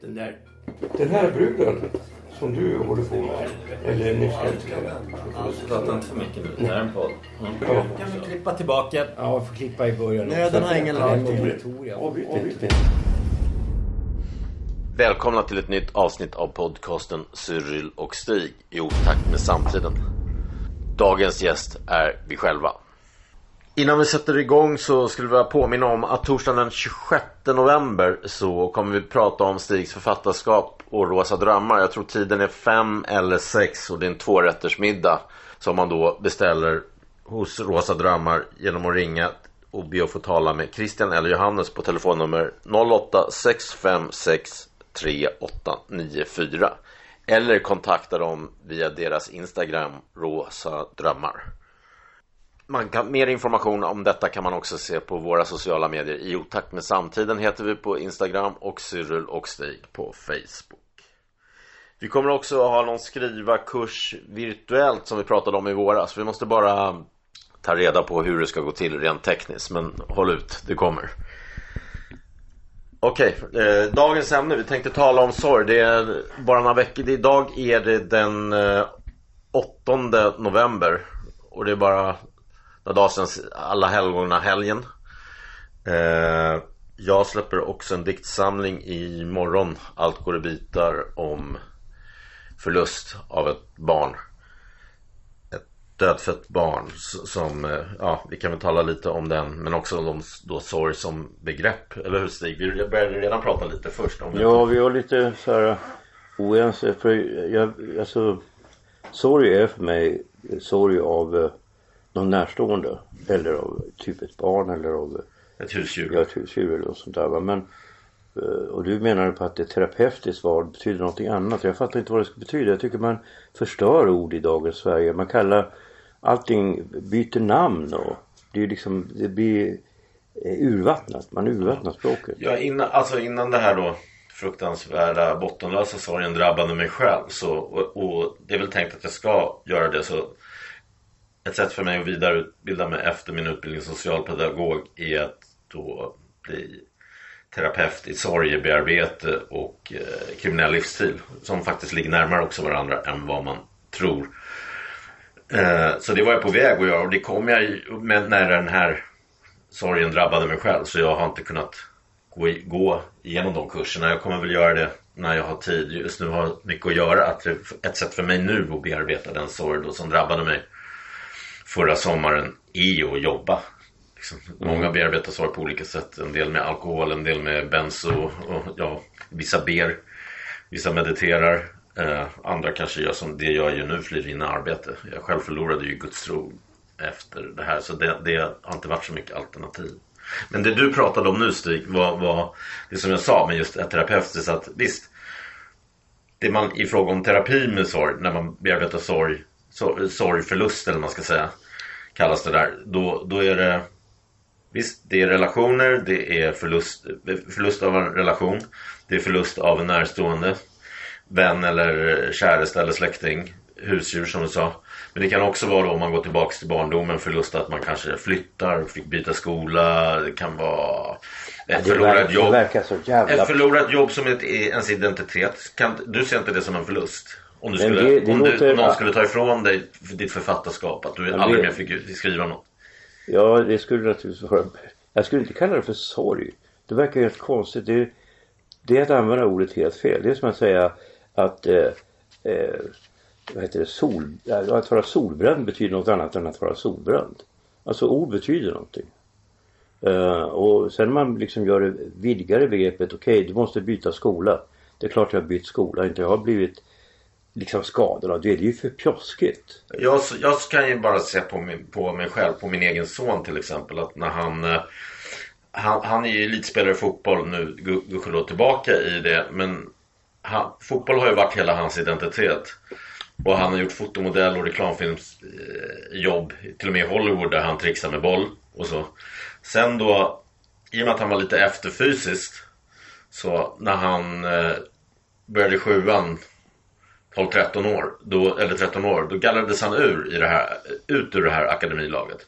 Den där. Den här bruden som du håller på med. Eller nyss. Prata inte för mycket nu. Det här är en podd. Mm. Ja. Kan vi klippa tillbaka? Ja, jag får klippa i början. Nöden har ingen lag. Välkomna till ett nytt avsnitt av podcasten Cyril och Stig i otakt med samtiden. Dagens gäst är vi själva. Innan vi sätter igång så skulle vi vilja påminna om att torsdagen den 26 november så kommer vi prata om Stigs författarskap och Rosa drömmar. Jag tror tiden är fem eller sex och det är en tvårättersmiddag som man då beställer hos Rosa drömmar genom att ringa och be att få tala med Christian eller Johannes på telefonnummer 08 656 3894 eller kontakta dem via deras Instagram Rosa drömmar. Man kan, mer information om detta kan man också se på våra sociala medier. I otakt med samtiden heter vi på Instagram och Cyril och Stig på Facebook. Vi kommer också ha någon skrivarkurs virtuellt som vi pratade om i våras. Vi måste bara ta reda på hur det ska gå till rent tekniskt. Men håll ut, det kommer. Okej, eh, dagens ämne. Vi tänkte tala om sorg. Det är bara några veckor. Idag är det den eh, 8 november. Och det är bara några dagar sedan alla helgona helgen. Eh, jag släpper också en diktsamling i morgon. Allt går i bitar om förlust av ett barn. Ett dödfött barn som, eh, ja vi kan väl tala lite om den men också om då sorg som begrepp. Eller hur Stig? Vi började redan prata lite först om Ja, vi var lite så här eh, oense. För jag, alltså, sorg är för mig sorg av eh, någon närstående. Eller av typ ett barn eller av ett husdjur. ja, ett husdjur eller något sånt där. va. Men, eh, och du menar på att det terapeutiskt var betyder någonting annat. Jag fattar inte vad det ska betyda. Jag tycker man förstör ord i dagens Sverige. Man kallar allting, byter namn och det är liksom, det blir eh, urvattnat. Man urvattnar språket. Ja, innan, alltså innan det här då fruktansvärda bottenlösa sorgen drabbade mig själv så, och, och det är väl tänkt att jag ska göra det så ett sätt för mig att vidareutbilda mig efter min utbildning som socialpedagog är att då bli terapeut i sorgebearbete och eh, kriminell livsstil som faktiskt ligger närmare också varandra än vad man tror. Eh, så det var jag på väg att göra och det kom jag med när den här sorgen drabbade mig själv så jag har inte kunnat gå, i, gå igenom de kurserna. Jag kommer väl göra det när jag har tid. Just nu har jag mycket att göra. Att ett sätt för mig nu att bearbeta den sorg då som drabbade mig förra sommaren är att jobba. Liksom, Många bearbetar sorg på olika sätt. En del med alkohol, en del med benzo och ja, vissa ber. Vissa mediterar. Eh, andra kanske gör som det jag gör nu, flyr in i arbete. Jag själv förlorade ju Guds tro efter det här. Så det, det har inte varit så mycket alternativ. Men det du pratade om nu Stig var, var det som jag sa med just terapeutiskt att visst det man i fråga om terapi med sorg när man bearbetar sorg sorg, sorgförlust eller man ska säga kallas det där då, då är det visst det är relationer det är förlust, förlust av en relation det är förlust av en närstående vän eller käresta eller släkting husdjur som du sa men det kan också vara då om man går tillbaks till barndomen förlust att man kanske flyttar, fick byta skola det kan vara ett Det, förlorat verkar, det jobb verkar så jävla... ett förlorat jobb som ett, ens identitet. Kan, du ser inte det som en förlust? Om, du skulle, det- det om, du, någon skulle ta ifrån dig ditt författarskap. Att du aldrig det- mer fick skriva något. Ja, det skulle naturligtvis vara... Jag skulle inte kalla det för sorg. Det verkar helt konstigt. Det, det är att använda ordet helt fel. Det är som att säga att eh, eh, vad heter det, sol, att vara solbränd betyder något annat än att vara solbränd. Alltså ord betyder någonting. Eh, och sen när man liksom gör det vidgare begreppet, okej du måste byta skola. Det är klart jag har bytt skola, inte jag har blivit liksom skadorna. av det. Det är ju för pjoskigt. Jag, jag kan ju bara se på, min, på mig själv, på min egen son till exempel. Att när han... Eh, han, han är ju elitspelare i fotboll nu, gudskelov tillbaka i det. Men han, fotboll har ju varit hela hans identitet. Och han har gjort fotomodell och reklamfilmsjobb, till och med i Hollywood där han trixar med boll och så. Sen då, i och med att han var lite efter fysiskt, så när han eh, började sjuan, 12-13 år, då, eller 13 år, då gallrades han ur, i det här, ut ur det här akademilaget.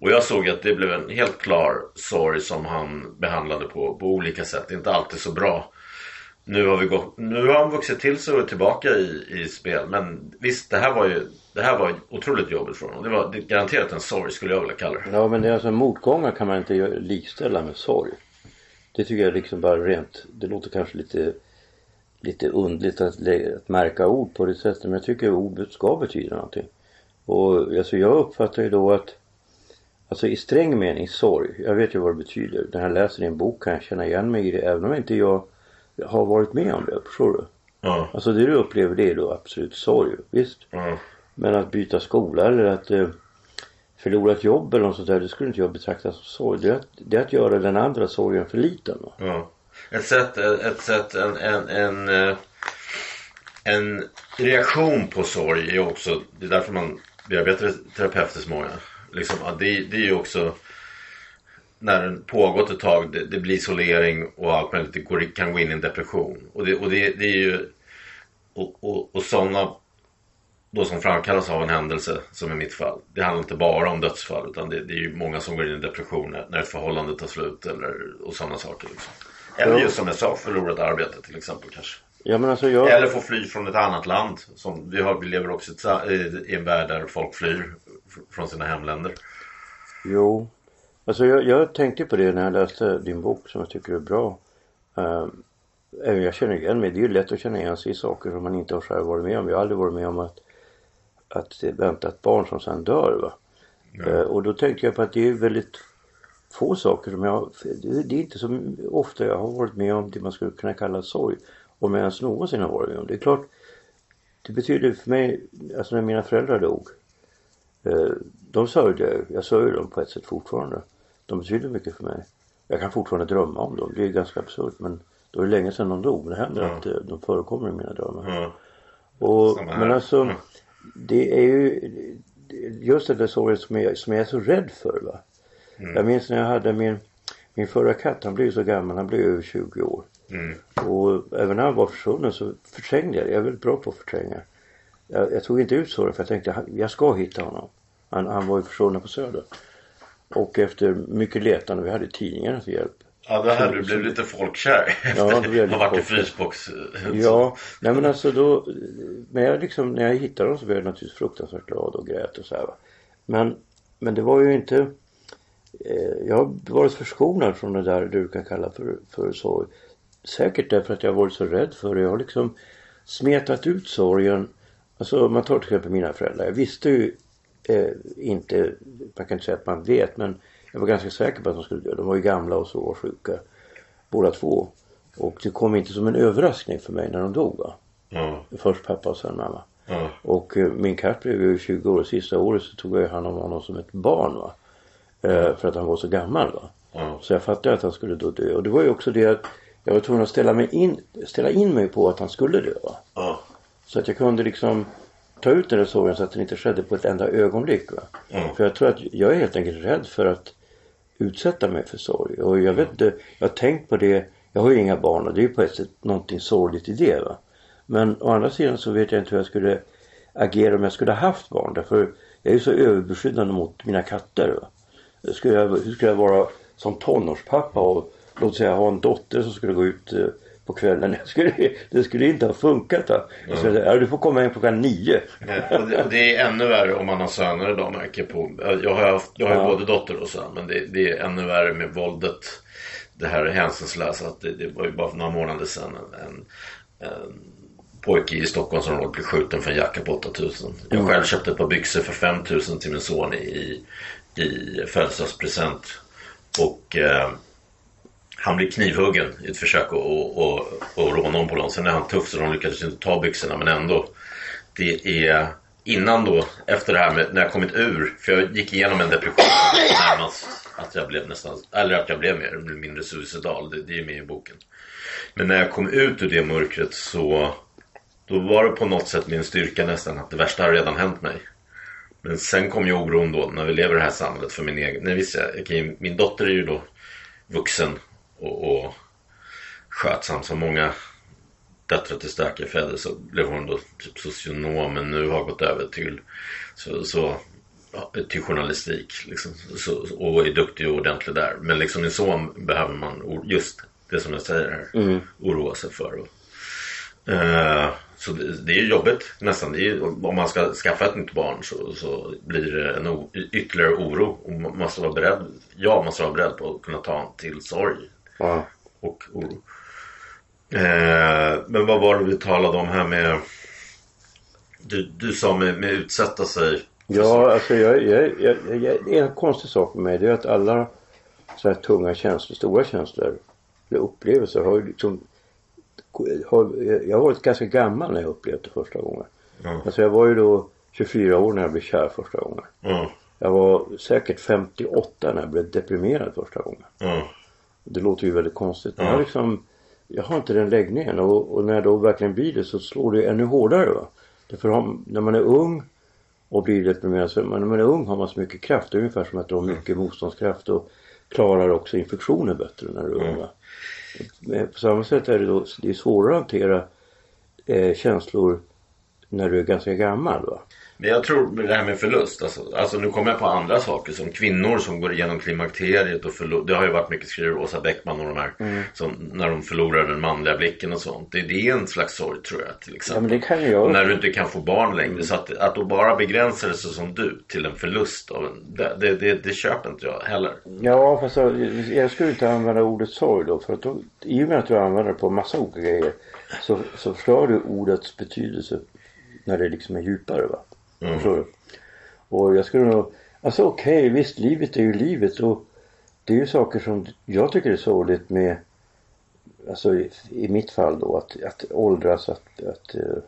Och jag såg att det blev en helt klar sorg som han behandlade på, på olika sätt. Inte alltid så bra. Nu har, vi gått, nu har han vuxit till sig och är tillbaka i, i spel. Men visst, det här var ju det här var otroligt jobbigt för honom. Det var det, garanterat en sorg skulle jag vilja kalla det. Ja men det är alltså motgångar kan man inte likställa med sorg. Det tycker jag liksom bara rent, det låter kanske lite lite undligt att, att märka ord på det sättet men jag tycker ordet ska betyda någonting. Och alltså jag uppfattar ju då att Alltså i sträng mening sorg, jag vet ju vad det betyder. När jag läser en bok kan jag känna igen mig i det även om inte jag har varit med om det, förstår du? Ja. Alltså det du upplever det är då absolut sorg, visst? Ja. Men att byta skola eller att eh, förlora ett jobb eller något sånt där, det skulle inte jag betrakta som sorg. Det är att, det är att göra den andra sorgen för liten. Va? Ett sätt, ett sätt en, en, en, eh, en reaktion på sorg är också, det är därför man bearbetar terapeuter så många. Liksom, det, det är ju också när den pågått ett tag, det, det blir isolering och allt möjligt, det går, kan gå in i en depression. Och det, och det, det är ju, och, och, och sådana då som framkallas av en händelse som i mitt fall. Det handlar inte bara om dödsfall utan det, det är ju många som går in i depression när, när ett förhållande tar slut eller, och sådana saker. Liksom. Eller just som jag sa, förlorat arbete till exempel kanske. Ja men alltså jag... Eller få fly från ett annat land. Som vi, har, vi lever också i ett en värld där folk flyr från sina hemländer. Jo. Alltså jag, jag tänkte på det när jag läste din bok som jag tycker är bra. Um, även jag känner igen mig. Det är ju lätt att känna igen sig i saker som man inte har själv varit med om. Jag har aldrig varit med om att, att vänta ett barn som sen dör. Va? Eh, och då tänkte jag på att det är väldigt få saker som jag... Det, det är inte så ofta jag har varit med om det man skulle kunna kalla sorg. Om jag ens någonsin har varit med om. Det är klart. Det betyder för mig, alltså när mina föräldrar dog. Eh, de sörjde jag. Jag sörjer dem på ett sätt fortfarande. De betyder mycket för mig. Jag kan fortfarande drömma om dem. Det är ganska absurt men då är det länge sedan de dog. Men det händer Ja. att eh, de förekommer i mina drömmar. Ja. Och, men alltså det är ju just det där sorgen som jag, som jag är så rädd för. Va? Mm. Jag minns när jag hade min, min förra katt. Han blev så gammal. Han blev över 20 år. Mm. Och även när han var försvunnen så förträngde jag det. Jag är väldigt bra på att förtränga. Jag, jag tog inte ut sorgen för jag tänkte "Han- jag ska hitta honom. Han, han var ju försvunnen på Söder. Och efter mycket letande, vi hade tidningarna till hjälp. Ja, det här, du blev lite folkkär. Ja, då blev Har varit i lite frysbox. Ja, nej men alltså då. Men jag liksom, när jag hittade dem så blev jag naturligtvis fruktansvärt glad och grät och så här. Men, men det var ju inte. Eh, jag har varit förskonad från det där du kan kalla för, för sorg. Säkert därför att jag har varit så rädd för det. Jag har liksom smetat ut sorgen. Alltså om man tar till exempel mina föräldrar. Jag visste ju eh, inte, man kan inte säga att man vet men jag var ganska säker på att de skulle dö. De var ju gamla och så och sjuka. Båda två. Och det kom inte som en överraskning för mig när de dog. Ja, Först pappa och sen mamma. ja, Och eh, min katt blev ju 20 år sista året så tog jag hand om honom som ett barn. Va? Eh, för att han var så gammal. Va? ja. Så jag fattade att han skulle då dö. Och det var ju också det att jag var tvungen att ställa, mig in, ställa in mig på att han skulle dö. Va? ja. Så att jag kunde liksom ta ut den där sorgen så att den inte skedde på ett enda ögonblick. Va? Mm. För jag tror att jag är helt enkelt rädd för att utsätta mig för sorg. Och jag vet inte, jag har tänkt på det. Jag har ju inga barn och det är ju på ett sätt någonting sorgligt i det. Va? Men å andra sidan så vet jag inte hur jag skulle agera om jag skulle ha haft barn. Därför jag är ju så överbeskyddande mot mina katter. Va? Skulle jag, hur skulle jag vara som tonårspappa och låt säga ha en dotter som skulle gå ut eh, på kvällen. Jag skulle, det skulle inte ha funkat. Va? Jag skulle säga, ja, du får komma hem klockan nio. Nej, och det, och det är ännu värre om man har söner idag märker på. Jag har, haft, jag har Ja. både dotter och son men det, det är ännu värre med våldet. Det här hänsynslösa. Att det, det var ju bara för några månader sedan en, en, pojke i Stockholmsområdet blev skjuten för en jacka på 8000. Jag själv köpte ett par byxor för 5000 till min son i, i födelsedagspresent. Och eh, han blir knivhuggen i ett försök att och, och, och råna honom på. Sen är han tuff så de lyckades inte ta byxorna men ändå. Det är innan då, efter det här med när jag kommit ur, för jag gick igenom en depression närmast att jag blev nästan, eller att jag blev mer eller mindre suicidal, det, det är med i boken. Men när jag kom ut ur det mörkret så då var det på något sätt min styrka nästan att det värsta har redan hänt mig. Men sen kom ju oron då när vi lever i det här samhället för min egen, nej visst jag, min dotter är ju då vuxen och, och skötsam som många döttrar till starka fäder så blev hon då typ socionom men nu har gått över till, så, så, till journalistik liksom, så, och är duktig och ordentlig där. Men liksom en son behöver man just det som jag säger här oroa sig för. Och, eh, så det, är ju jobbigt nästan. Det ju- om man ska skaffa ett nytt barn så, så blir det en o, ytterligare oro. Och man måste vara beredd, jag måste vara beredd på att kunna ta till sorg Ja. och oro. Eh, men vad var det vi talade om här med Du, du sa med, med utsätta sig Ja, alltså jag, jag, jag, jag, en konstig sak med mig. Det är att alla så här tunga känslor, stora känslor, eller upplevelser har ju liksom har, jag har varit ganska gammal när jag upplevt det första gången. Ja. Alltså jag var ju då 24 år när jag blev kär första gången. Ja, Jag var säkert 58 när jag blev deprimerad första gången. ja, Det låter ju väldigt konstigt. Men Ja. jag, liksom, jag har inte den läggningen och, och när jag då verkligen blir det så slår det ännu hårdare. Va? Därför har, när man är ung och blir deprimerad så när man är ung har man så mycket kraft. Det är ungefär som att du har mycket motståndskraft och klarar också infektioner bättre när du är ung. Va? Men på samma sätt är det då det är svårare att hantera eh, känslor när du är ganska gammal. Va? Men jag tror det här med förlust, alltså, alltså nu kommer jag på andra saker som kvinnor som går igenom klimakteriet och förlorar. Det har ju varit mycket skrivet, Åsa Bäckman och de här. Mm. Som, när de förlorar den manliga blicken och sånt. Det, det är en slags sorg tror jag till Ja exempel. kan jag. När du inte kan få barn längre. Så att, att då bara begränsa det så som du till en förlust av en, det, det, det, det köper inte jag heller. Ja fast jag, jag skulle inte använda ordet sorg då för att då, i och med att du använder det på massa olika grejer så, så förstör du ordets betydelse när det liksom är djupare va. Förstår du? Och jag skulle nog, alltså okej visst livet är ju livet och det är ju saker som jag tycker är sorgligt med Alltså i, i mitt fall då att, att åldras, att, att eh,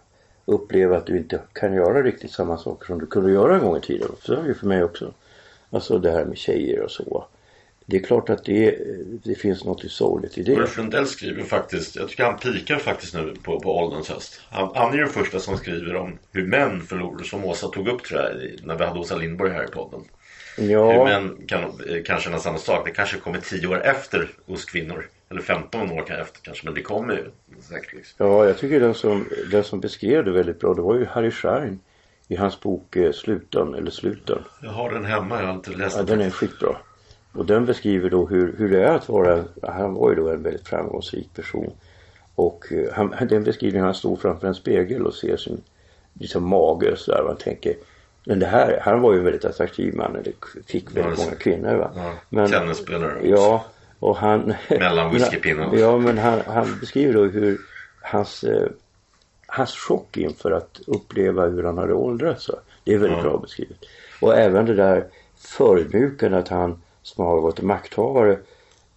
uppleva att du inte kan göra riktigt samma saker som du kunde göra en gång i tiden. Så är det ju för mig också. Alltså det här med tjejer och så. Det är klart att det, det finns något sorgligt i det. Ulf Lundell skriver faktiskt, jag tycker han pikar faktiskt nu på, på ålderns höst. Han, han är ju den första som skriver om hur män förlorar, som Åsa tog upp tror jag, när vi hade Åsa Lindborg här i podden. Hur Ja, män kan, eh, kan känna samma sak. Det kanske kommer 10 år efter hos kvinnor. Eller 15 år efter kanske, men det kommer ju säkert. Liksom. ja, jag tycker den som, den som beskrev det väldigt bra det var ju Harry Schein i hans bok eh, Sluten eller Sluten. Jag har den hemma, jag har inte läst Ja, den är skitbra. Och den beskriver då hur, hur det är att vara, han var ju då en väldigt framgångsrik person. Och eh, han, den beskrivningen, han stod framför en spegel och ser sin liksom mage och sådär. Man tänker, men det här, han var ju en väldigt attraktiv man, eller fick väldigt Ja, många kvinnor va. Ja, tennisspelare också. Ja, och han... Mellan whiskypinnarna. Ja, men han, han beskriver då hur hans, eh, hans chock inför att uppleva hur han hade åldrats. Det är väldigt Ja. bra beskrivet. Och även det där förödmjukande att han som har varit makthavare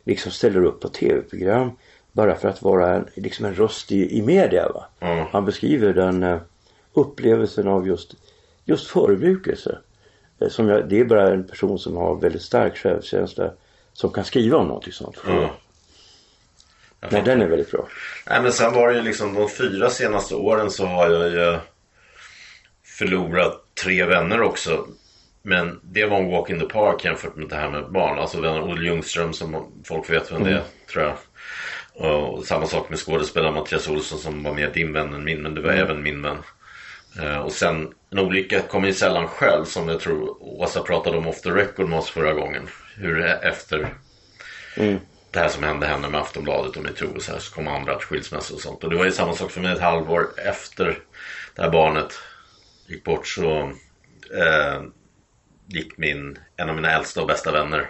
liksom ställer upp på tv-program bara för att vara en, liksom en röst i, i media. Va? Ja. Han beskriver den eh, upplevelsen av just, just förödmjukelse. Eh, Som jag, det är bara en person som har väldigt stark självkänsla som kan skriva om någonting sånt. Jag Nej, den är väldigt bra. Nej men sen var det ju liksom de fyra senaste åren så har jag ju förlorat tre vänner också. Men det var en walk in the park jämfört med det här med barn. Alltså vänner Olle Ljungström som folk vet vem det är tror jag. Och samma sak med skådespelaren Mattias Olsson som var mer din vän än min. Men det var även min vän. Eh, Och sen en olycka kommer ju sällan själv som jag tror Åsa pratade om off the record med oss förra gången. Hur det är efter det här som hände henne med Aftonbladet och metoo och så här så kom andra att skilsmässa och sånt. Och det var ju samma sak för mig ett halvår efter det här barnet gick bort så eh, gick min, en av mina äldsta och bästa vänner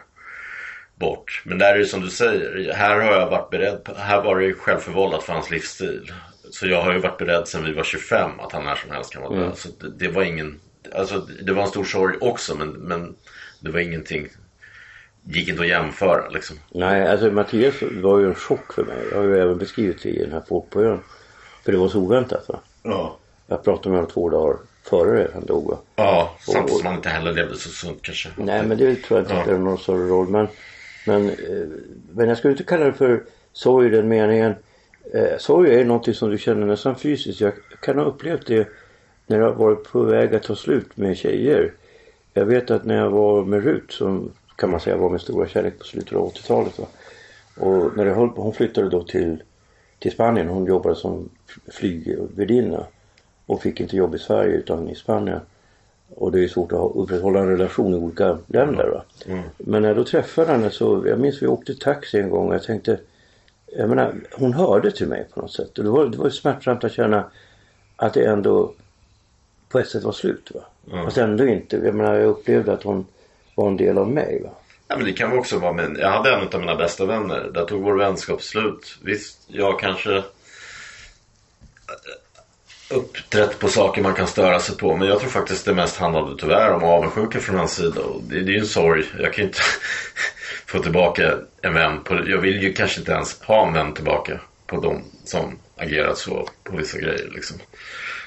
bort. Men där är det som du säger, här har jag varit beredd, på, här var det ju självförvållat för hans livsstil. Så jag har ju varit beredd sedan vi var 25 att han när som helst kan vara död. Så det, det var ingen, alltså det var en stor sorg också men, men det var ingenting, gick inte att jämföra liksom. Nej, alltså Mattias var ju en chock för mig. Jag har ju även beskrivit det i den här Folk på ön. För det var så oväntat va. Ja. Jag pratade med honom två dagar före han dog. Ja, samtidigt som han inte heller levde så sunt kanske. Nej men det tror jag inte Ja. spelar någon större roll. Men, men, eh, men jag skulle inte kalla det för sorg i den meningen. Eh, sorg är någonting som du känner nästan fysiskt. Jag kan ha upplevt det när jag varit på väg att ta slut med tjejer. Jag vet att när jag var med Rut som kan man säga var min stora kärlek på slutet av 80-talet. Va? Och när jag höll, hon flyttade då till, till Spanien. Hon jobbade som flygvärdinna. Och fick inte jobb i Sverige utan i Spanien. Och det är svårt att upprätthålla en relation i olika länder. Va? Men när jag då träffade henne så, jag minns vi åkte taxi en gång och jag tänkte jag menar, hon hörde till mig på något sätt. Och det var, det var smärtsamt att känna att det ändå på ett sätt var slut. Va? Fast ändå inte. Jag menar, jag upplevde att hon var en del av mig. Va? Ja, men det kan också vara min... Jag hade en av mina bästa vänner. Där tog vår vänskap slut. Visst, jag kanske uppträtt på saker man kan störa sig på. Men jag tror faktiskt det mest handlade tyvärr om avundsjuka från hans sida. Och det, det är ju en sorg. Jag kan ju inte få tillbaka en vän. På, jag vill ju kanske inte ens ha en vän tillbaka på de som agerat så på vissa grejer. Liksom.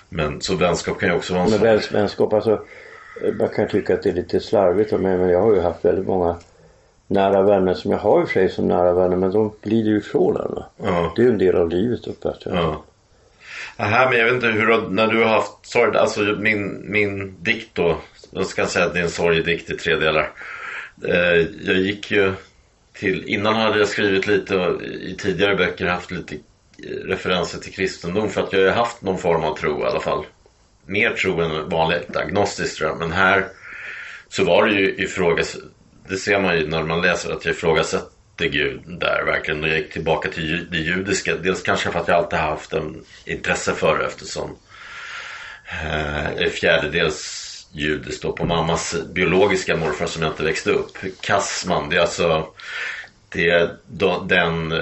Men så vänskap kan ju också vara en Men sorg. vänskap, alltså man kan tycka att det är lite slarvigt av mig men jag har ju haft väldigt många nära vänner som jag har i och för sig som nära vänner men de glider ju ifrån en. va? Ja. Det är ju en del av livet jag. Ja. Aha, men jag vet inte hur du- när du har haft sorg, alltså min, min dikt då. Jag ska säga att det är en sorgedikt i tre delar. Eh, jag gick ju till, innan hade jag skrivit lite och i tidigare böcker haft lite eh, referenser till kristendom för att jag har ju haft någon form av tro i alla fall. Mer tro än vanligt, agnostiskt tror jag. Men här så var det ju ifrågasätt, Det ser man ju när man läser att jag ifrågasätter Gud där verkligen. Och jag gick tillbaka till det judiska. Dels kanske för att jag alltid haft en intresse för det eftersom eh, jag är fjärdedels judisk då på mammas biologiska morfar som jag inte växte upp. Kassman, det är alltså det är då, den eh,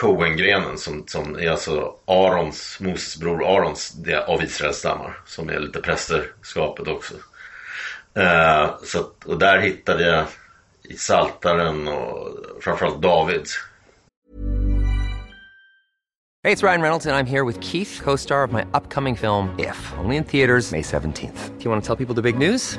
Cohen-grenen som, som är alltså Arons, Moses bror Arons det är av Israels stammar. Som är lite prästerskapet också. Uh, så och där hittade jag i Saltaren och framförallt Davids. Hey, it's Ryan Reynolds, and I'm here with Keith, co star of my upcoming film, If, only in theaters, May 17th. Do you want to tell people the big news?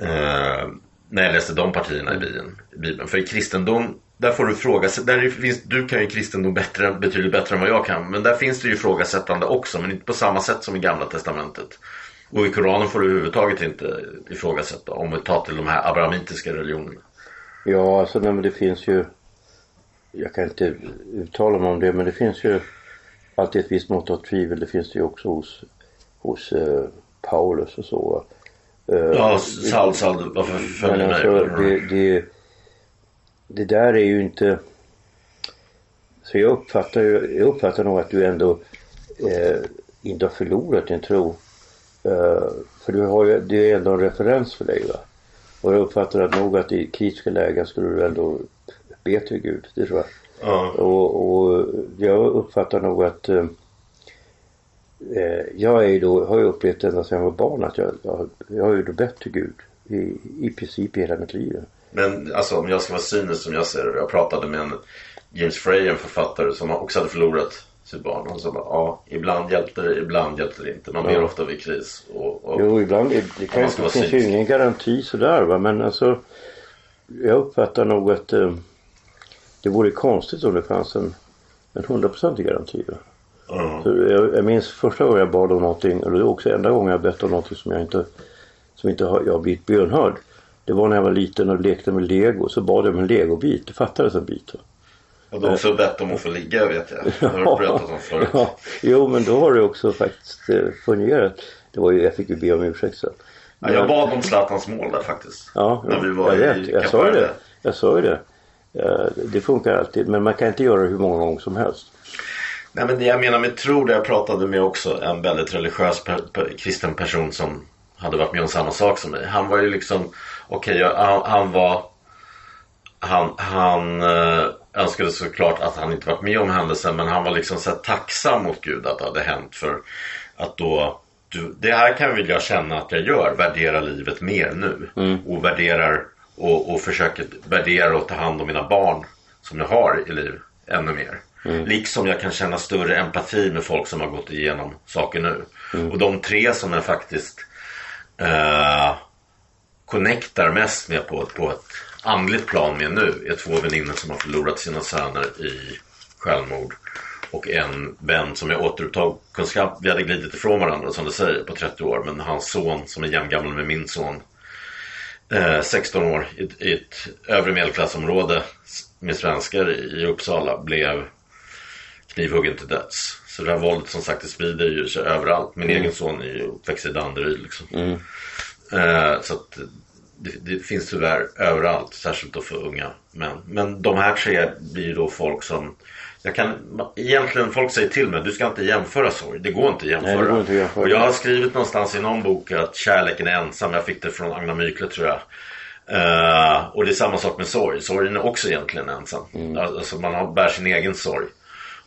Eh, när jag läste de partierna i Bibeln. i Bibeln. För i kristendom, där får du ifrågasätta. Där finns, du kan ju kristendom bättre, betydligt bättre än vad jag kan. Men där finns det ju ifrågasättande också. Men inte på samma sätt som i Gamla Testamentet. Och i Koranen får du överhuvudtaget inte ifrågasätta. Om vi tar till de här abrahamitiska religionerna. Ja, alltså nej, men det finns ju Jag kan inte uttala mig om det men det finns ju alltid ett visst mått av tvivel. Det finns det ju också hos, hos eh, Paulus och så. Eh, Ja, Saul, Saul, varför följer alltså det, det, det där är ju inte... Så jag uppfattar, jag uppfattar nog att du ändå eh, inte har förlorat din tro. Eh, för du har ju, det är ändå en referens för dig va. Och jag uppfattar att nog att i kritiska lägen skulle du ändå be till Gud. Det tror jag. Ja. Och, och jag uppfattar nog att eh, eh, jag är ju då, har ju upplevt ända sedan jag var barn att jag, jag, jag har ju då bett till Gud i, i princip hela mitt liv. Men alltså om jag ska vara cynisk som jag ser det. Jag pratade med en James Frey, en författare som också hade förlorat sitt barn. Han sa bara, ja, ibland hjälpte det, ibland hjälpte det inte. Man ber Ja. ofta vid kris. Och, och, Jo, ibland det, det, kan, det finns ju ingen garanti sådär va men alltså jag uppfattar nog att eh, det vore konstigt om det fanns en en hundraprocentig garanti. Va? För jag, jag minns första gången jag bad om någonting, eller det är också enda gången jag bett om någonting som jag inte, som inte har, jag har blivit bönhörd. Det var när jag var liten och lekte med lego. Så bad jag om en legobit. Det fattades en bit. Och du har också bett om att få ligga vet jag. Det har du berättat om förut. Ja, jo men då har det också faktiskt eh, fungerat. Det var ju, jag fick ju be om ursäkt sen. Ja, jag bad om Zlatans mål där faktiskt. Ja, När vi var jag vet. i Jag sa ju det. Jag sa ju det. Ja, det funkar alltid. Men man kan inte göra det hur många gånger som helst. Nej men det jag menar med tro, det jag pratade med också en väldigt religiös per, per, kristen person som hade varit med om samma sak som mig. Han var ju liksom, okej jag- han, han var han, han eh, önskade såklart att han inte varit med om händelsen men han var liksom så tacksam mot Gud att det hade hänt för att då du, det här kan väl jag känna att jag gör, värdera livet mer nu och värderar och, och försöker värdera och ta hand om mina barn som jag har i liv ännu mer. Liksom jag kan känna större empati med folk som har gått igenom saker nu. Och de tre som jag faktiskt eh, connectar mest med på, på ett andligt plan med nu är två väninnor som har förlorat sina söner i självmord. Och en vän som jag återupptag kunskap. Vi hade glidit ifrån varandra som du säger på 30 år. Men hans son som är jämngammal med min son. Eh, 16 år i, ett- i ett övre medelklassområde med svenskar i Uppsala blev knivhuggen till döds. Så det här våldet som sagt det sprider ju sig överallt. Min egen son är ju uppväxt i Danderyd liksom. Eh, så att det, det finns tyvärr överallt, särskilt då för unga män. Men de här tre blir ju då folk som jag kan, egentligen folk säger till mig, du ska inte jämföra sorg. Det går inte att jämföra. Nej, det går inte att jämföra. Och jag har skrivit någonstans i någon bok att kärleken är ensam. Jag fick det från Agna Mykle tror jag. Eh, och det är samma sak med sorg. Sorgen är också egentligen ensam. Mm. Alltså man har, bär sin egen sorg.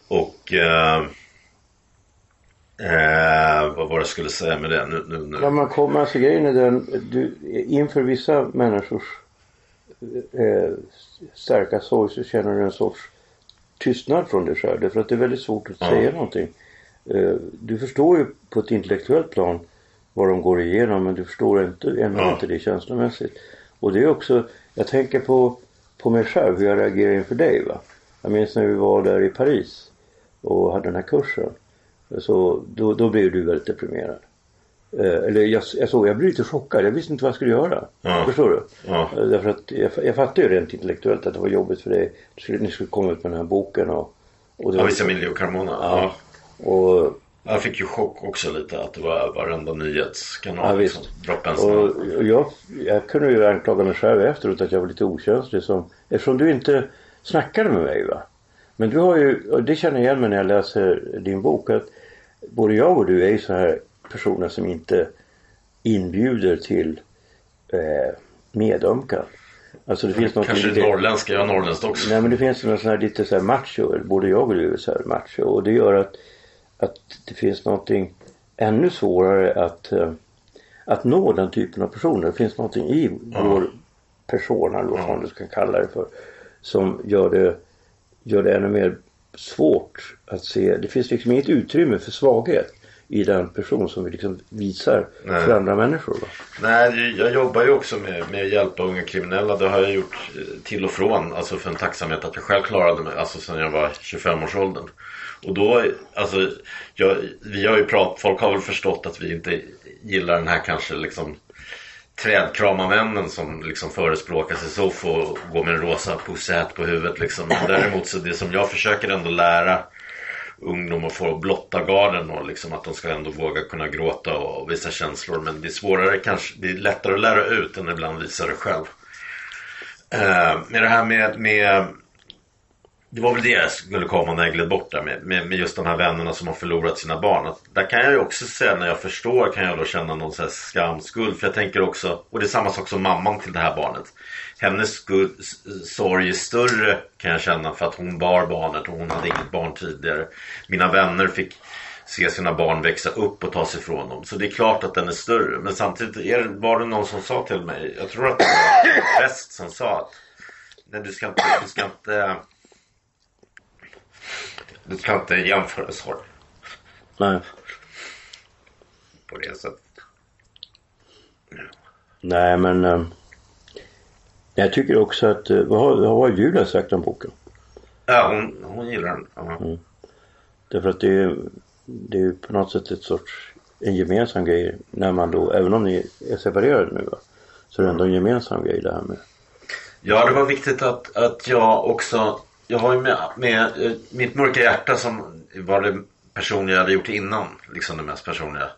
Och eh, eh, vad var det jag skulle säga med det nu? nu, nu. Ja, man kommer, alltså grejen är den, du, inför vissa människors eh, starka sorg så känner du en sorts tystnad från dig själv. Därför att det är väldigt svårt att säga någonting. Eh, du förstår ju på ett intellektuellt plan vad de går igenom men du förstår inte, ändå Ja. inte det känslomässigt. Och det är också, jag tänker på, på mig själv hur jag reagerar inför dig. Va? Jag minns när vi var där i Paris och hade den här kursen. Så då, då blev du väldigt deprimerad. Eh, eller jag, jag såg, jag blev lite chockad. Jag visste inte vad jag skulle göra. Ja. Förstår du? Ja. Eh, Därför att jag, jag fattade ju rent intellektuellt att det var jobbigt för dig. Du skulle, ni skulle komma ut med den här boken och... och det Ja, visst Emilio Carmona. Ja. Ja. och, Jag fick ju chock också lite att det var varenda nyhetskanal Ja, visst. en och, och jag, jag kunde ju anklaga mig själv efteråt att jag var lite okänslig. Som, eftersom du inte snackade med mig. va. Men du har ju, och det känner jag igen mig när jag läser din bok. att Både jag och du är ju så här personer som inte inbjuder till eh, medömkan. Alltså det finns något Kanske lite- norrländska, jag är norrländskt också. Nej men det finns någon sån här lite så här macho, både jag och du är så här macho och det gör att, att det finns någonting ännu svårare att, eh, att nå den typen av personer. Det finns någonting i vår persona eller vad fan du ska kalla det för som gör det, gör det ännu mer svårt att se. Det finns liksom inget utrymme för svaghet i den person som vi liksom visar Nej. för andra människor. Va? Nej, jag jobbar ju också med, med att hjälpa unga kriminella. Det har jag gjort eh, till och från. Alltså för en tacksamhet att jag själv klarade mig. Alltså sedan jag var 25-årsåldern. Och då, alltså, jag, vi har ju pratat, folk har väl förstått att vi inte gillar den här kanske liksom trädkramarmännen som liksom förespråkar sig så får gå med en rosa pussät på huvudet liksom. Men däremot så det som jag försöker ändå lära ungdomar får blotta garden och liksom att de ska ändå våga kunna gråta och visa känslor. Men det är svårare kanske, det är lättare att lära ut än ibland visa det själv. Eh, med det här med, med det var väl det jag skulle komma när jag gled bort där med, med, med just de här vännerna som har förlorat sina barn. Att där kan jag ju också säga när jag förstår kan jag då känna någon så här skam, skuld. För jag tänker också, och det är samma sak som mamman till det här barnet. Hennes skuld, sorg är större kan jag känna för att hon bar barnet och hon hade inget barn tidigare. Mina vänner fick se sina barn växa upp och ta sig ifrån dem. Så det är klart att den är större. Men samtidigt är, var det någon som sa till mig, jag tror att det var en präst som sa att Nej, du ska inte, du ska inte du ska inte jämföra sorg Nej. på det sättet. Nej men eh, jag tycker också att, eh, vad har, vad har Julia sagt om boken? Ja, hon, hon gillar den. Ja. Därför att det är, det är på något sätt ett sorts en gemensam grej när man då, även om ni är separerade nu va, så är det ändå en gemensam grej det här med Ja, det var viktigt att, att jag också... Jag har ju med, med eh, mitt mörka hjärta som var det personliga jag hade gjort innan. Liksom det mest personliga.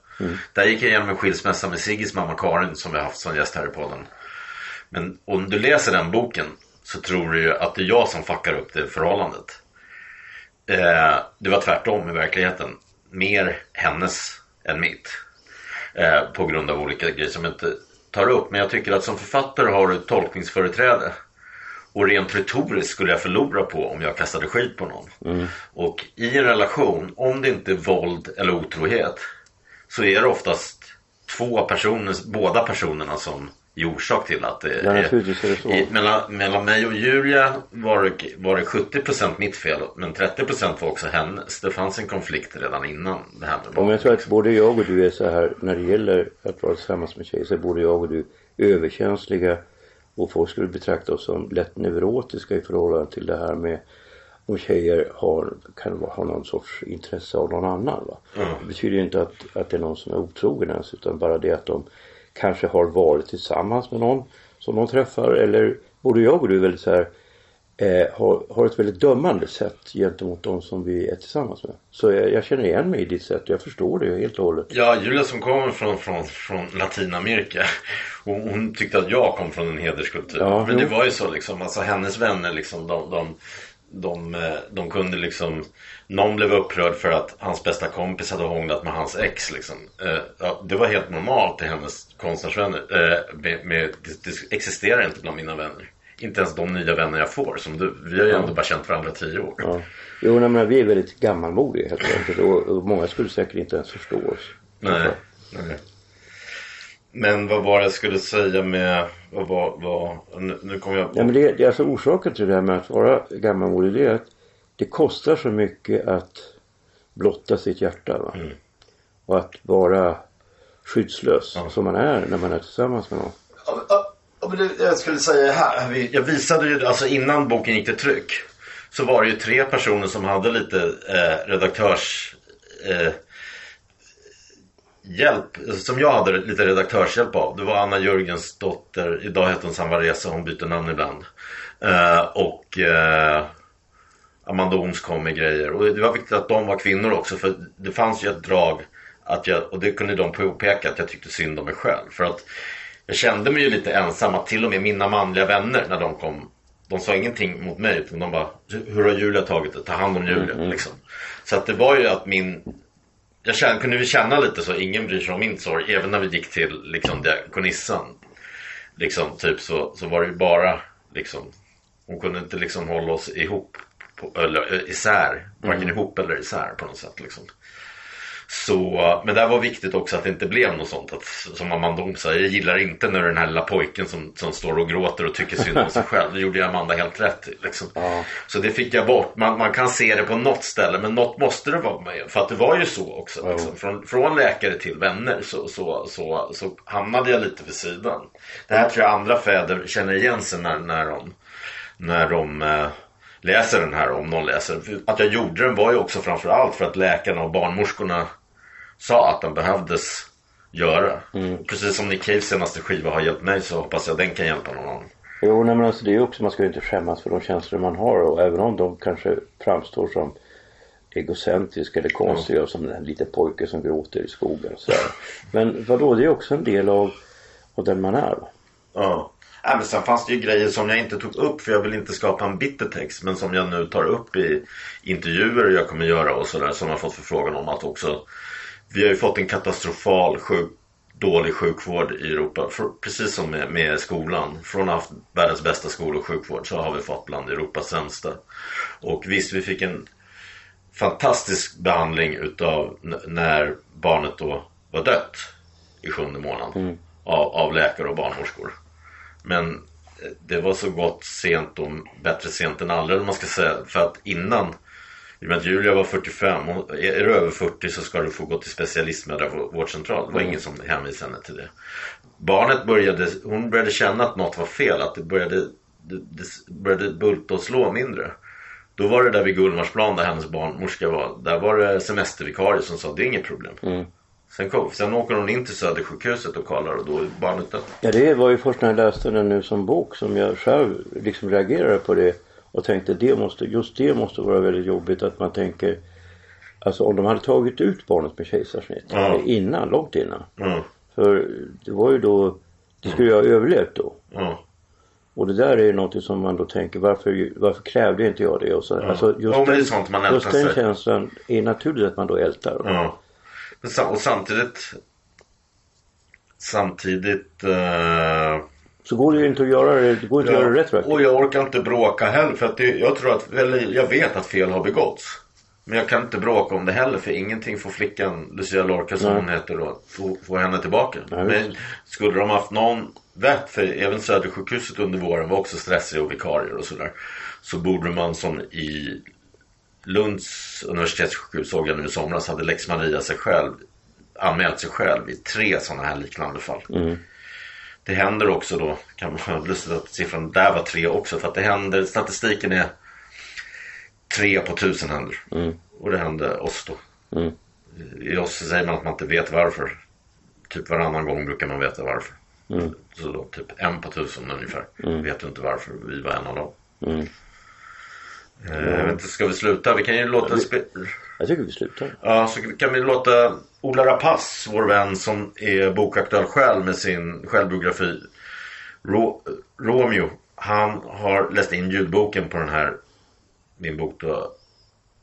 Där gick jag igenom en skilsmässa med Siggis mamma Karin som vi har haft som gäst här i podden. Men om du läser den boken så tror du ju att det är jag som fuckar upp det förhållandet. Eh, det var tvärtom i verkligheten. Mer hennes än mitt. Eh, på grund av olika grejer som jag inte tar upp. Men jag tycker att som författare har du tolkningsföreträde. Och rent retoriskt skulle jag förlora på om jag kastade skit på någon. Och i en relation, om det inte är våld eller otrohet. Så är det oftast två personer, båda personerna som är orsak till att det Ja, är. I, mellan, mellan mig och Julia var det, var det 70% mitt fel men 30% var också hennes. Det fanns en konflikt redan innan det här med Om jag tror att både jag och du är så här när det gäller att vara tillsammans med tjejer så är både jag och du överkänsliga och folk skulle betrakta oss som lätt neurotiska i förhållande till det här med om tjejer har, kan ha någon sorts intresse av någon annan. Va? Det betyder ju inte att, att det är någon som är otrogen ens utan bara det att de kanske har varit tillsammans med någon som de träffar eller både jag och du är väldigt så här eh, har, har ett väldigt dömande sätt gentemot de som vi är tillsammans med. Så jag, jag känner igen mig i ditt sätt. Jag förstår det helt och hållet. Ja, Julia som kommer från, från, från Latinamerika. Hon, hon tyckte att jag kom från en hederskultur. Ja, Men det jo. var ju så liksom. Alltså hennes vänner liksom. De, de, de, eh, de kunde liksom. Någon blev upprörd för att hans bästa kompis hade hånglat med hans ex liksom. Eh, ja, det var helt normalt i hennes konstnärsvänner. Eh, med, med, det, det existerar inte bland mina vänner. Inte ens de nya vänner jag får som du. Vi har ju ändå bara känt varandra tio år. Ja. Jo, nej, men vi är väldigt gammalmodiga helt enkelt och, och många skulle säkert inte ens förstå oss. Nej, nej. Men vad var det jag skulle säga med... Vad var... Vad, nu, nu kommer jag... Ja, men det, det är alltså orsaken till det här med att vara gammalmodig det är att det kostar så mycket att blotta sitt hjärta. Va? Och att vara skyddslös som man är när man är tillsammans med någon. Ja, men det, jag skulle säga här. Jag visade ju, alltså innan boken gick till tryck. Så var det ju tre personer som hade lite eh, redaktörs... Eh, hjälp, som jag hade lite redaktörshjälp av. Det var Anna Jörgens dotter, idag heter hon Sanvaresa, hon byter namn ibland. Eh, och eh, Amanda Ooms kom med grejer. Och det var viktigt att de var kvinnor också för det fanns ju ett drag att jag, och det kunde de påpeka att jag tyckte synd om mig själv. För att jag kände mig ju lite ensam att till och med mina manliga vänner när de kom de sa ingenting mot mig utan de bara Hur har Julia tagit det? Ta hand om Julia liksom. Så att det var ju att min Jag kände, kunde vi känna lite så ingen bryr sig om min sorg. Även när vi gick till liksom diakonissan Liksom typ så, så var det ju bara liksom Hon kunde inte liksom hålla oss ihop på, eller isär. Varken ihop eller isär på något sätt liksom så, men det här var viktigt också att det inte blev något sånt. Att, som Amanda Ohm sa, jag gillar inte när den här lilla pojken som, som står och gråter och tycker synd om sig själv. Det gjorde ju Amanda helt rätt. Liksom. Så det fick jag bort. Man, man kan se det på något ställe men något måste det vara med. För att det var ju så också. Liksom. Från, från läkare till vänner så, så, så, så hamnade jag lite vid sidan. Det här tror jag andra fäder känner igen sig när, när de, när de eh, läser den här. Om någon läser. Att jag gjorde den var ju också framförallt för att läkarna och barnmorskorna sa att den behövdes göra. Precis som Nick Caves senaste skiva har hjälpt mig så hoppas jag den kan hjälpa någon annan. Jo, nej, men alltså det är också, man ska ju inte skämmas för de känslor man har och även om de kanske framstår som egocentriska eller konstiga som den här lite pojke som gråter i skogen. Så här. Men vadå, det är också en del av, av den man är. Ja. Äh, men sen fanns det ju grejer som jag inte tog upp för jag vill inte skapa en bittertext. Men som jag nu tar upp i intervjuer jag kommer göra och sådär. Som jag har fått förfrågan om att också. Vi har ju fått en katastrofal sjuk, dålig sjukvård i Europa. För, precis som med, med skolan. Från att ha haft världens bästa skola och sjukvård så har vi fått bland Europas sämsta. Och visst vi fick en fantastisk behandling utav när barnet då var dött i sjunde månaden. Av, av läkare och barnmorskor. Men eh, det var så gott sent och bättre sent än aldrig om man ska säga. För att innan, i och med att Julia var 45, och är du över 40 så ska du få gå till specialistmödravårdscentral. Det var ingen som hänvisade henne till det. Barnet började, hon började känna att något var fel, att det började, det, det började bulta och slå mindre. Då var det där vid Gullmarsplan där hennes barnmorska var. Där var det semestervikarie som sa det är inget problem. Mm. Sen, kom, sen åker hon in till Södersjukhuset och kollar och då är barnet dött. Ja, det var ju först när jag läste den nu som bok som jag själv liksom reagerade på det och tänkte det måste, just det måste vara väldigt jobbigt att man tänker Alltså om de hade tagit ut barnet med kejsarsnitt Ja. innan, långt innan. Mm. För det var ju då, det skulle ju ha överlevt då. Mm. Och det där är ju något som man då tänker varför, varför krävde inte jag det? Och så, alltså just men det är sånt man just den sig. känslan är naturligt att man då ältar. Men sa- Och samtidigt Samtidigt eh, Så går det ju inte att göra det, det går inte att göra det retroaktivt. Och jag orkar inte bråka heller för att det, jag tror att, eller jag vet att fel har begåtts. Men jag kan inte bråka om det heller för ingenting får flickan Lucia Lorca som Nej. hon heter då få, få henne tillbaka. Nej, Men skulle de haft någon vett för även Södersjukhuset under våren var också stressiga och vikarier och sådär. Så borde man som i Lunds universitetssjukhus såg jag nu i somras hade Lex Maria sig själv anmält sig själv i tre sådana här liknande fall. Det händer också då, kan man ha lustigt att siffran där var tre också för att det händer, statistiken är tre på tusen händer. Och det hände oss då. Mm. I oss säger man att man inte vet varför. Typ varannan gång brukar man veta varför. Mm. Så då typ en på tusen ungefär. Vet du inte varför vi var en av dem. Mm. Eh, ska vi sluta? Vi kan ju låta... Spe- jag tycker vi slutar. Ja, så kan vi låta Ola Rapace, vår vän som är bokaktuell själv med sin självbiografi Ro- Romeo. Han har läst in ljudboken på den här, min bok då,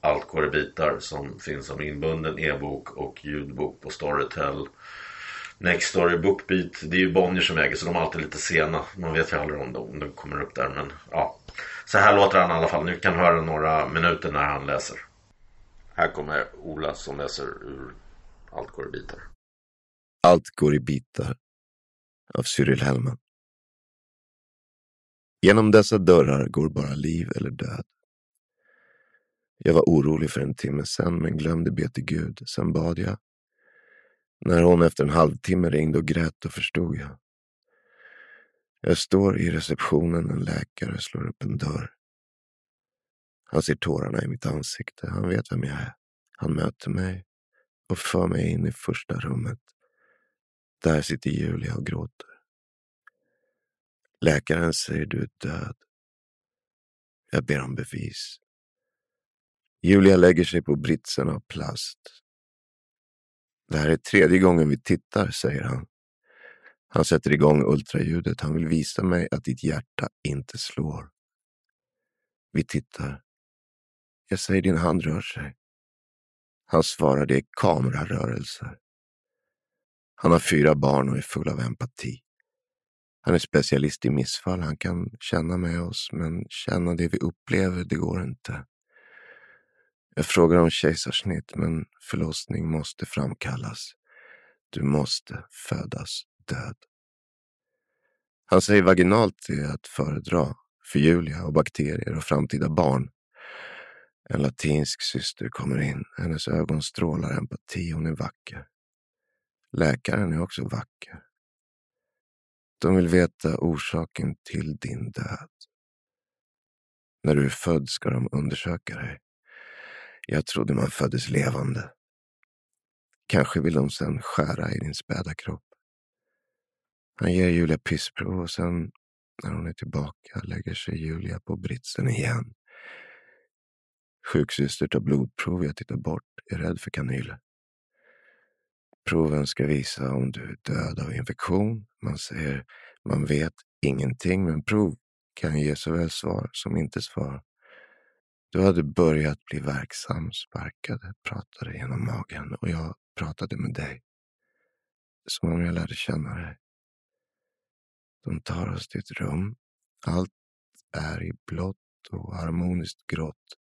Allt går i bitar som finns som inbunden e-bok och ljudbok på Storytel. Next Story Bookbeat, det är ju Bonnier som äger så de är alltid lite sena. Man vet ju aldrig om de, om de kommer upp där men ja. Så här låter han i alla fall. Ni kan höra några minuter när han läser. Här kommer Ola som läser ur Allt går i bitar. Allt går i bitar av Cyril Hellman. Genom dessa dörrar går bara liv eller död. Jag var orolig för en timme sen men glömde be till Gud. Sen bad jag. När hon efter en halvtimme ringde och grät då förstod jag. Jag står i receptionen, en läkare slår upp en dörr. Han ser tårarna i mitt ansikte. Han vet vem jag är. Han möter mig och för mig in i första rummet. Där sitter Julia och gråter. Läkaren säger du är död. Jag ber om bevis. Julia lägger sig på britsen av plast. Det här är tredje gången vi tittar, säger han. Han sätter igång ultraljudet. Han vill visa mig att ditt hjärta inte slår. Vi tittar. Jag säger din hand rör sig. Han svarar det är kamerarörelser. Han har fyra barn och är full av empati. Han är specialist i missfall. Han kan känna med oss, men känna det vi upplever, det går inte. Jag frågar om kejsarsnitt, men förlossning måste framkallas. Du måste födas död. Han säger vaginalt är att föredra för Julia och bakterier och framtida barn. En latinsk syster kommer in. Hennes ögon strålar empati. Hon är vacker. Läkaren är också vacker. De vill veta orsaken till din död. När du är född ska de undersöka dig. Jag trodde man föddes levande. Kanske vill de sen skära i din späda kropp. Han ger Julia pissprov och sen när hon är tillbaka lägger sig Julia på britsen igen. Sjuksyster tar blodprov, jag tittar bort, är rädd för kanyler. Proven ska visa om du är död av infektion. Man säger man vet ingenting, men prov kan ge såväl svar som inte svar. Du hade börjat bli verksam, sparkade, pratade genom magen och jag pratade med dig. Som om jag lärde känna dig. De tar oss till ett rum. Allt är i blått och harmoniskt grått.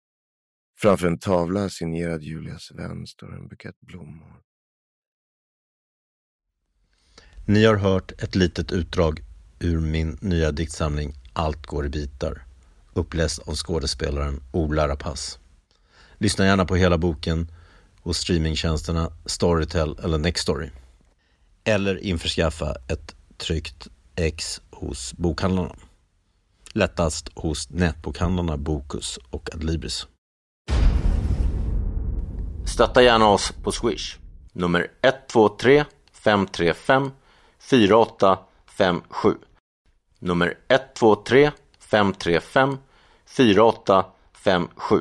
Framför en tavla signerad Julias vän står en bukett blommor. Ni har hört ett litet utdrag ur min nya diktsamling Allt går i bitar. Uppläst av skådespelaren Ola Rapace. Lyssna gärna på hela boken hos streamingtjänsterna Storytel eller Nextory. Eller införskaffa ett tryckt ex hos bokhandlarna. Lättast hos nätbokhandlarna Bokus och Adlibris. Stötta gärna oss på Swish. Nummer 123 535 4857. Nummer 123 535 4857.